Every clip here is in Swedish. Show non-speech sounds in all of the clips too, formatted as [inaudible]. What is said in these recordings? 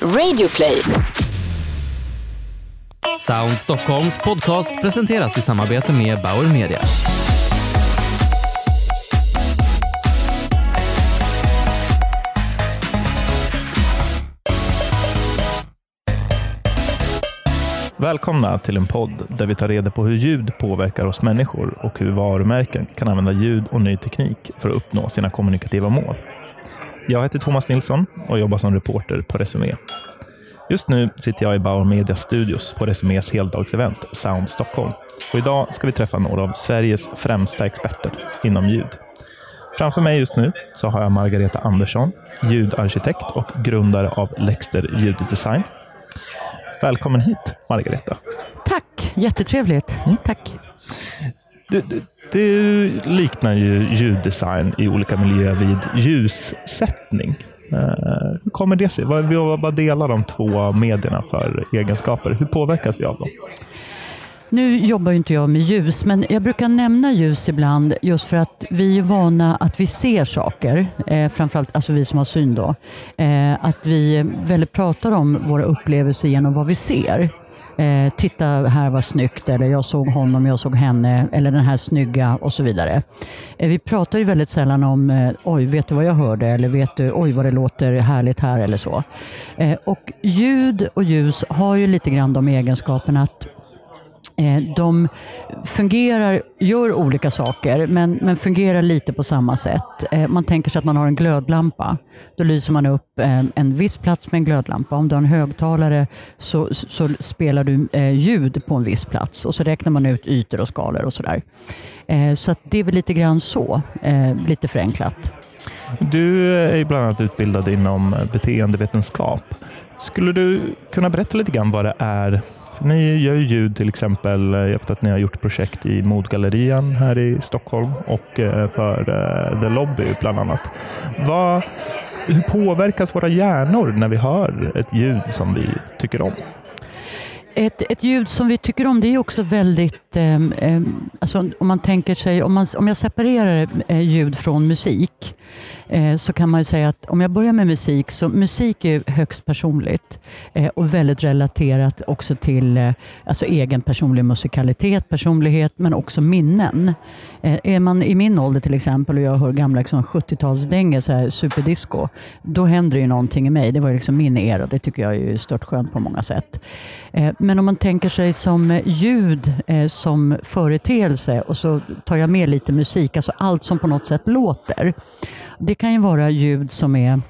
Radioplay. Sound Stockholms podcast presenteras i samarbete med Bauer Media. Välkomna till en podd där vi tar reda på hur ljud påverkar oss människor och hur varumärken kan använda ljud och ny teknik för att uppnå sina kommunikativa mål. Jag heter Thomas Nilsson och jobbar som reporter på Resumé. Just nu sitter jag i Bauer Media Studios på Resumés heldagsevent Sound Stockholm. Och idag ska vi träffa några av Sveriges främsta experter inom ljud. Framför mig just nu så har jag Margareta Andersson, ljudarkitekt och grundare av Lexter Ljuddesign. Välkommen hit, Margareta. Tack, jättetrevligt. Mm. Tack. Det, det, liknar ju ljuddesign i olika miljöer vid ljussättning. Uh, Hur kommer det sig? Vad, vad vad delar de två medierna för egenskaper? Hur påverkas vi av dem? Nu jobbar ju inte jag med ljus, men jag brukar nämna ljus ibland just för att vi är vana att vi ser saker. Eh, framförallt alltså vi som har syn. Då. Eh, att vi väldigt pratar om våra upplevelser genom vad vi ser. Eh, titta här vad snyggt, eller jag såg honom, jag såg henne, eller den här snygga och så vidare. Eh, vi pratar ju väldigt sällan om, eh, oj, vet du vad jag hörde? Eller vet du, oj vad det låter härligt här eller så. Eh, och ljud och ljus har ju lite grann de egenskaperna att Eh, de fungerar, gör olika saker, men, men fungerar lite på samma sätt. Eh, man tänker sig att man har en glödlampa. Då lyser man upp eh, en viss plats med en glödlampa. Om du har en högtalare så, så spelar du ljud på en viss plats och så räknar man ut ytor och skalor och sådär. Så att det är väl lite grann så, lite förenklat. Du är ju bland annat utbildad inom beteendevetenskap. Skulle du kunna berätta lite grann vad det är? För ni gör ju ljud till exempel. Eh, jag vet att ni har gjort projekt i Modgallerian här i Stockholm och eh, för eh, The Lobby bland annat. Vad, hur påverkas våra hjärnor när vi hör ett ljud som vi tycker om? Ett, ett ljud som vi tycker om det är också väldigt, eh, eh, alltså om man tänker sig, om, man, om jag separerar eh, ljud från musik eh, så kan man ju säga att om jag börjar med musik, så musik är högst personligt eh, och väldigt relaterat också till eh, alltså egen personlig musikalitet, personlighet men också minnen. Eh, är man i min ålder till exempel och jag hör gamla liksom, 70-talsdängor, superdisco, då händer det ju någonting i mig. Det var liksom min era och det tycker jag är stört skönt på många sätt. Eh, men om man tänker sig som eh, ljud eh, som företeelse och så tar jag med lite musik, alltså allt som på något sätt låter. Det kan ju vara ljud som är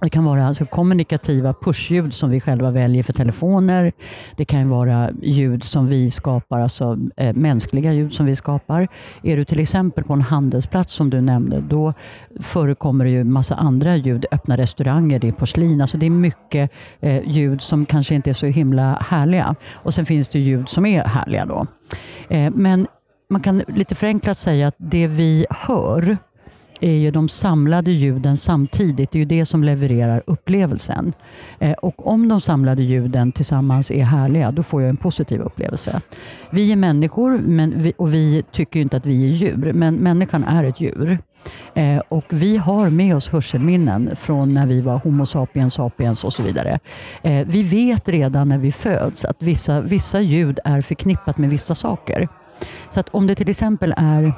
det kan vara alltså kommunikativa pushljud som vi själva väljer för telefoner. Det kan vara ljud som vi skapar, alltså eh, mänskliga ljud som vi skapar. Är du till exempel på en handelsplats som du nämnde, då förekommer det ju massa andra ljud. Öppna restauranger, det är porslin. Alltså det är mycket eh, ljud som kanske inte är så himla härliga. Och sen finns det ljud som är härliga. då. Eh, men man kan lite förenklat säga att det vi hör är ju de samlade ljuden samtidigt. Det är ju det som levererar upplevelsen. Eh, och om de samlade ljuden tillsammans är härliga, då får jag en positiv upplevelse. Vi är människor men vi, och vi tycker ju inte att vi är djur, men människan är ett djur. Eh, och vi har med oss hörselminnen från när vi var Homo sapiens sapiens och så vidare. Eh, vi vet redan när vi föds att vissa, vissa ljud är förknippat med vissa saker. Så att om det till exempel är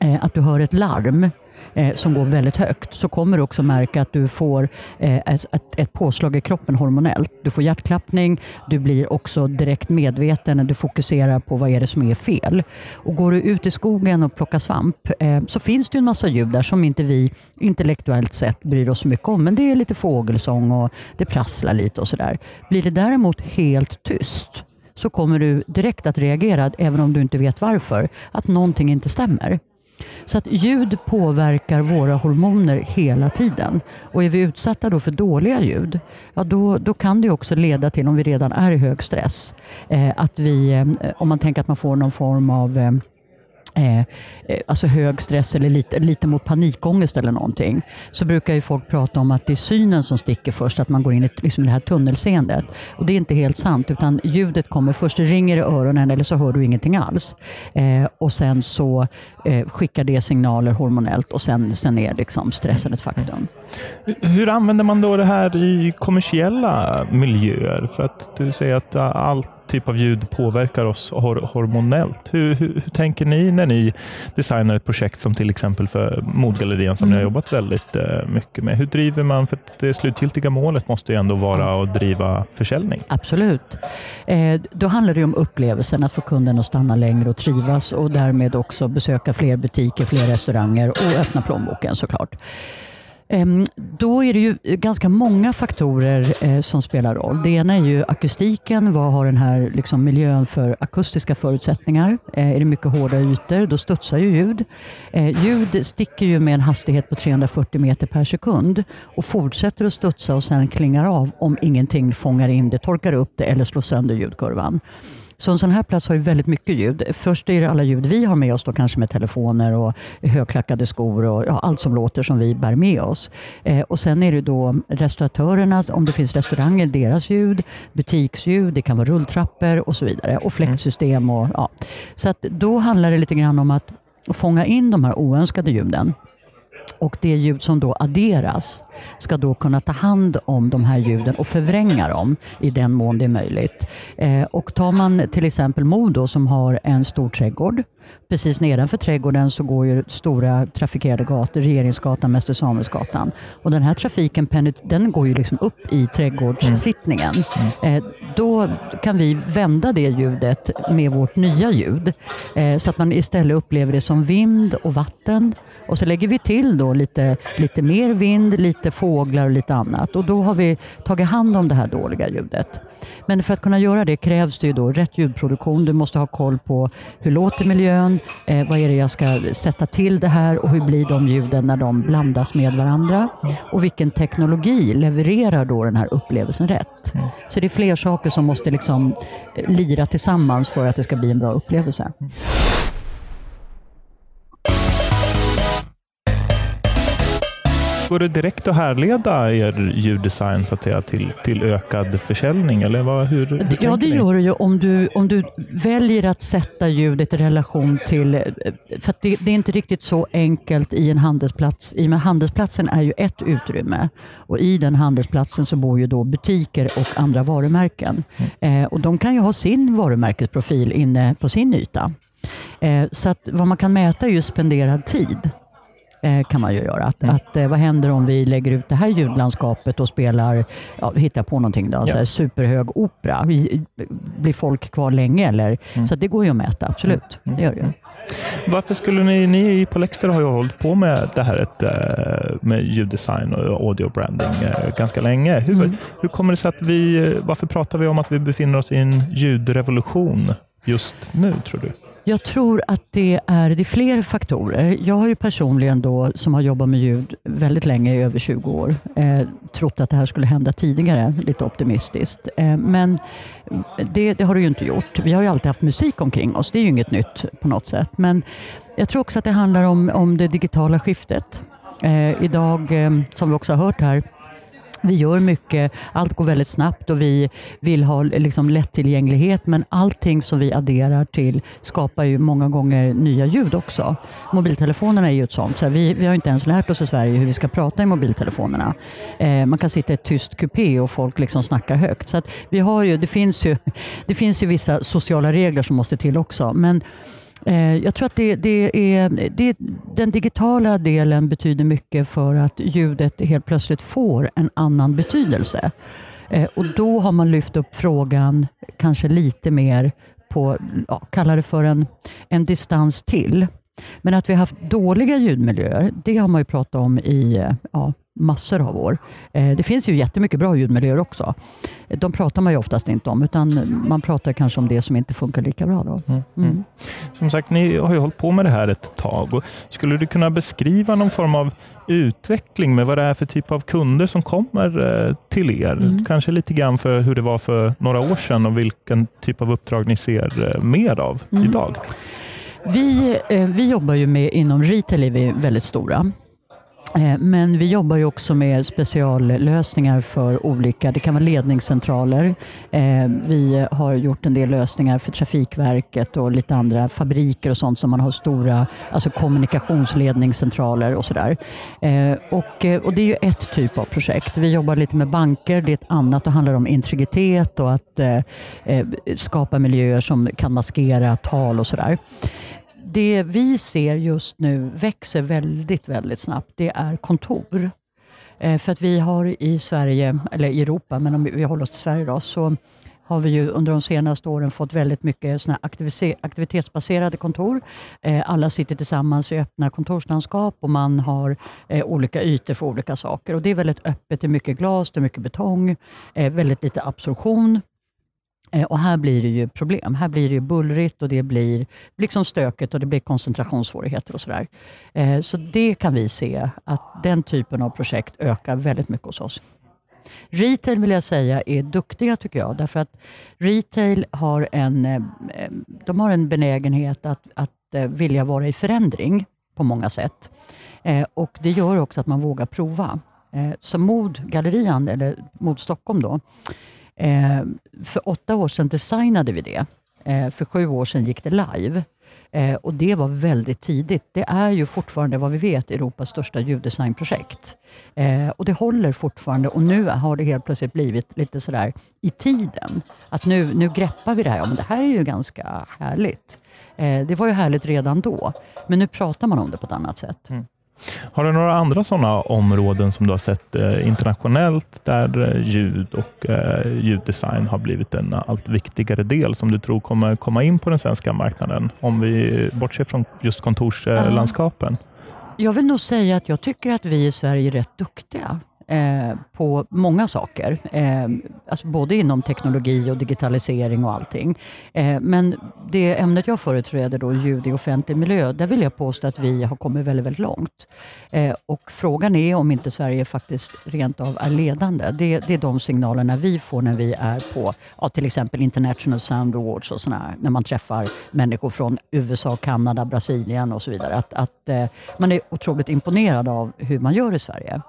Eh, att du hör ett larm eh, som går väldigt högt så kommer du också märka att du får eh, ett, ett påslag i kroppen hormonellt. Du får hjärtklappning, du blir också direkt medveten när du fokuserar på vad är det som är fel. Och Går du ut i skogen och plockar svamp eh, så finns det en massa ljud där som inte vi intellektuellt sett bryr oss så mycket om. Men det är lite fågelsång och det prasslar lite och sådär. Blir det däremot helt tyst så kommer du direkt att reagera, även om du inte vet varför, att någonting inte stämmer. Så att ljud påverkar våra hormoner hela tiden. Och är vi utsatta då för dåliga ljud, ja då, då kan det också leda till, om vi redan är i hög stress, eh, att vi, eh, om man tänker att man får någon form av eh, Eh, eh, alltså hög stress eller lite, lite mot panikångest eller någonting, så brukar ju folk prata om att det är synen som sticker först, att man går in i liksom det här tunnelseendet. Och det är inte helt sant, utan ljudet kommer först, det ringer i öronen eller så hör du ingenting alls. Eh, och sen så eh, skickar det signaler hormonellt och sen, sen är liksom stressen ett faktum. Hur använder man då det här i kommersiella miljöer? För att du säger att allt typ av ljud påverkar oss hor hormonellt. Hur, hur, hur, tänker ni när ni designar ett projekt som till exempel för Modgallerian som mm. ni har mm. jobbat väldigt uh, mycket med? Hur driver man? För det slutgiltiga målet måste ju ändå vara att driva försäljning. Absolut. Eh, då handlar det om upplevelsen, att få kunden att stanna längre och trivas och därmed också besöka fler butiker, fler restauranger och öppna plånboken såklart. Ehm, då är det ju ganska många faktorer eh, som spelar roll. Det ena är ju akustiken. Vad har den här liksom miljön för akustiska förutsättningar? Eh, är det mycket hårda ytor, då studsar ju ljud. Eh, ljud sticker ju med en hastighet på 340 meter per sekund och fortsätter att studsa och sen klingar av om ingenting fångar in det, torkar upp det eller slår sönder ljudkurvan. Så en sån här plats har ju väldigt mycket ljud. Först är det alla ljud vi har med oss, då, kanske med telefoner och högklackade skor och ja, allt som låter som vi bär med oss. Eh, och Sen är det då restauratörerna, om det finns restauranger, deras ljud, butiksljud, det kan vara rulltrappor och så vidare. Och fläktsystem. Och, ja. Så att då handlar det lite grann om att fånga in de här oönskade ljuden och det ljud som då adderas ska då kunna ta hand om de här ljuden och förvränga dem i den mån det är möjligt. Eh, och tar man till exempel Modo som har en stor trädgård. Precis nedanför trädgården så går ju stora trafikerade gator, Regeringsgatan, Mäster Samuelsgatan. Och den här trafiken den går ju liksom upp i trädgårdssittningen. Mm. Eh, då kan vi vända det ljudet med vårt nya ljud. Eh, så att man istället upplever det som vind och vatten och så lägger vi till då lite, lite mer vind, lite fåglar och lite annat. Och då har vi tagit hand om det här dåliga ljudet. Men för att kunna göra det krävs det ju då rätt ljudproduktion. Du måste ha koll på hur låter miljön, eh, vad är det jag ska sätta till det här och hur blir de ljuden när de blandas med varandra? Och vilken teknologi levererar då den här upplevelsen rätt? Så det är fler saker som måste liksom eh, lira tillsammans för att det ska bli en bra upplevelse. Går det direkt att härleda er ljuddesign så att säga, till, till ökad försäljning? Eller vad, hur, hur ja, det gör du ju om du, om du väljer att sätta ljudet i relation till... För det, det, är inte riktigt så enkelt i en handelsplats. I med handelsplatsen är ju ett utrymme och i den handelsplatsen så bor ju då butiker och andra varumärken. Mm. Eh, och De kan ju ha sin varumärkesprofil inne på sin yta. Eh, så att vad man kan mäta är ju spenderad tid. Eh, kan man ju göra. Att, mm. att, eh, vad händer om vi lägger ut det här ljudlandskapet och spelar, ja, hittar på någonting då, ja. superhög opera. Blir folk kvar länge? Eller? Mm. Så det går ju att mäta, absolut. Mm. Det gör det ju. Mm. Varför skulle ni, ni på Lexter har ju hållit på med det här ett, eh, med ljuddesign och audio branding ganska länge. Hur, mm. hur kommer det sig att vi, varför pratar vi om att vi befinner oss i en ljudrevolution just nu tror du? Jag tror att det är, det är fler faktorer. Jag har ju personligen då, som har jobbat med ljud väldigt länge, i över 20 år, eh, trott att det här skulle hända tidigare, lite optimistiskt. Eh, men det, det, har det ju inte gjort. Vi har ju alltid haft musik omkring oss, det är ju inget nytt på något sätt. Men jag tror också att det handlar om, om det digitala skiftet. Eh, idag, eh, som vi också har hört här, vi gör mycket, allt går väldigt snabbt och vi vill ha liksom lättillgänglighet men allting som vi adderar till skapar ju många gånger nya ljud också. Mobiltelefonerna är ju ett sånt. Så vi, vi har inte ens lärt oss i Sverige hur vi ska prata i mobiltelefonerna. Eh, man kan sitta i ett tyst kupé och folk liksom snackar högt. Så vi har ju, det, finns ju, [laughs] det finns ju vissa sociala regler som måste till också. Men Eh, jag tror att det, det är, det, den digitala delen betyder mycket för att ljudet helt plötsligt får en annan betydelse. Eh, och Då har man lyft upp frågan kanske lite mer på, ja, kalla det för en, en distans till. Men att vi har haft dåliga ljudmiljöer, det har man ju pratat om i eh, ja, massor av år. Eh, det finns ju jättemycket bra ljudmiljöer också. De pratar man ju oftast inte om, utan man pratar kanske om det som inte funkar lika bra. Då. Mm. Mm. mm. Som sagt, ni har ju hållit på med det här ett tag. skulle du kunna beskriva någon form av utveckling med vad det är för typ av kunder som kommer eh, till er? Mm. Kanske lite grann för hur det var för några år sedan och vilken typ av uppdrag ni ser mer av mm. idag? Vi, eh, vi jobbar ju med, inom retail är vi väldigt stora. Eh, men vi jobbar ju också med speciallösningar för olika, det kan vara ledningscentraler. Eh, vi har gjort en del lösningar för Trafikverket och lite andra fabriker och sånt som man har stora alltså kommunikationsledningscentraler och sådär. Eh, och, och det är ju ett typ av projekt. Vi jobbar lite med banker, det är ett annat. Det handlar om integritet och att skapa miljöer som kan maskera tal och sådär det vi ser just nu växer väldigt, väldigt snabbt, det är kontor. Eh, för att vi har i Sverige, eller i Europa, men om vi håller oss till Sverige då, så har vi ju under de senaste åren fått väldigt mycket såna aktivitetsbaserade kontor. Eh, alla sitter tillsammans i öppna kontorslandskap och man har eh, olika ytor för olika saker. Och Det är väldigt öppet, det är mycket glas, det är mycket betong, väldigt lite absorption. Eh, och här blir det ju problem. Här blir det ju bullrigt och det blir liksom stökigt och det blir koncentrationssvårigheter och sådär. Eh, så det kan vi se att den typen av projekt ökar väldigt mycket hos oss. Retail vill jag säga är duktiga tycker jag. Därför att retail har en, eh, de har en benägenhet att, att vilja vara i förändring på många sätt. Och Det gör också att man vågar prova. Så Mod Gallerian, eller Mod Stockholm då, Eh, för åtta år sedan designade vi det. Eh, för sju år sedan gick det live. Eh, och Det var väldigt tidigt. Det är ju fortfarande vad vi vet Europas största ljuddesignprojekt. Eh, och Det håller fortfarande och nu har det helt plötsligt blivit lite sådär i tiden. Att nu, nu greppar vi det här. Ja, men det här är ju ganska härligt. Eh, det var ju härligt redan då, men nu pratar man om det på ett annat sätt. Mm. Har du några andra sådana områden som du har sett eh, internationellt där eh, ljud och eh, ljuddesign har blivit en allt viktigare del som du tror kommer komma in på den svenska marknaden? Om vi bortser från just kontorslandskapen. Jag vill nog säga att jag tycker att vi i Sverige är rätt duktiga eh, på många saker. Eh, alltså både inom teknologi och digitalisering och allting. Eh, men det ämnet jag företräder, då, ljud i offentlig miljö, där vill jag påstå att vi har kommit väldigt, väldigt långt. Eh, och frågan är om inte Sverige faktiskt rent av är ledande. Det, det är de signalerna vi får när vi är på ja, till exempel International Sound Awards och sådana när man träffar människor från USA, Kanada, Brasilien och så vidare. Att, att eh, man är otroligt imponerad av hur man gör i Sverige.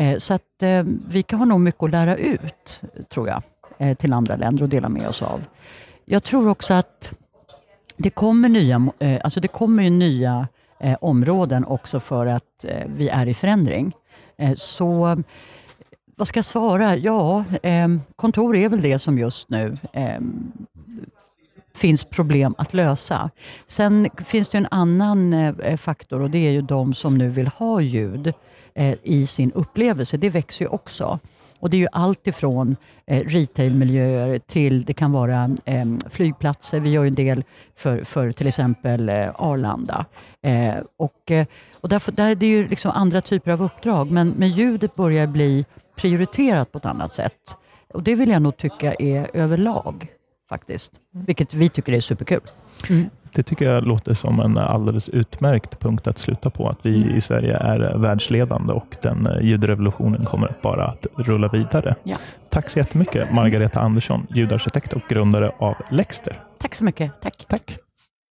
Eh, så att eh, vi kan ha nog mycket att lära ut, tror jag, eh, till andra länder och dela med oss av. Jag tror också att det kommer nya, alltså det kommer ju nya områden också för att vi är i förändring. Så vad ska jag svara? Ja, kontor är väl det som just nu finns problem att lösa. Sen finns det en annan eh, faktor och det är ju de som nu vill ha ljud eh, i sin upplevelse. Det växer ju också. Och Det är ju allt ifrån eh, retailmiljöer till det kan vara eh, flygplatser. Vi gör ju en del för, för till exempel eh, Arlanda. Eh, och, och därför, där är det ju liksom andra typer av uppdrag men, men ljudet börjar bli prioriterat på ett annat sätt. Och Det vill jag nog tycka är överlag faktiskt. Vilket vi tycker är superkul. Mm. Det tycker jag låter som en alldeles utmärkt punkt att sluta på. Att vi mm. i Sverige är världsledande och den eh, ljudrevolutionen kommer bara att rulla vidare. Ja. Tack så jättemycket Margareta Andersson, ljudarkitekt och grundare av Lexter. Tack så mycket. Tack. Tack.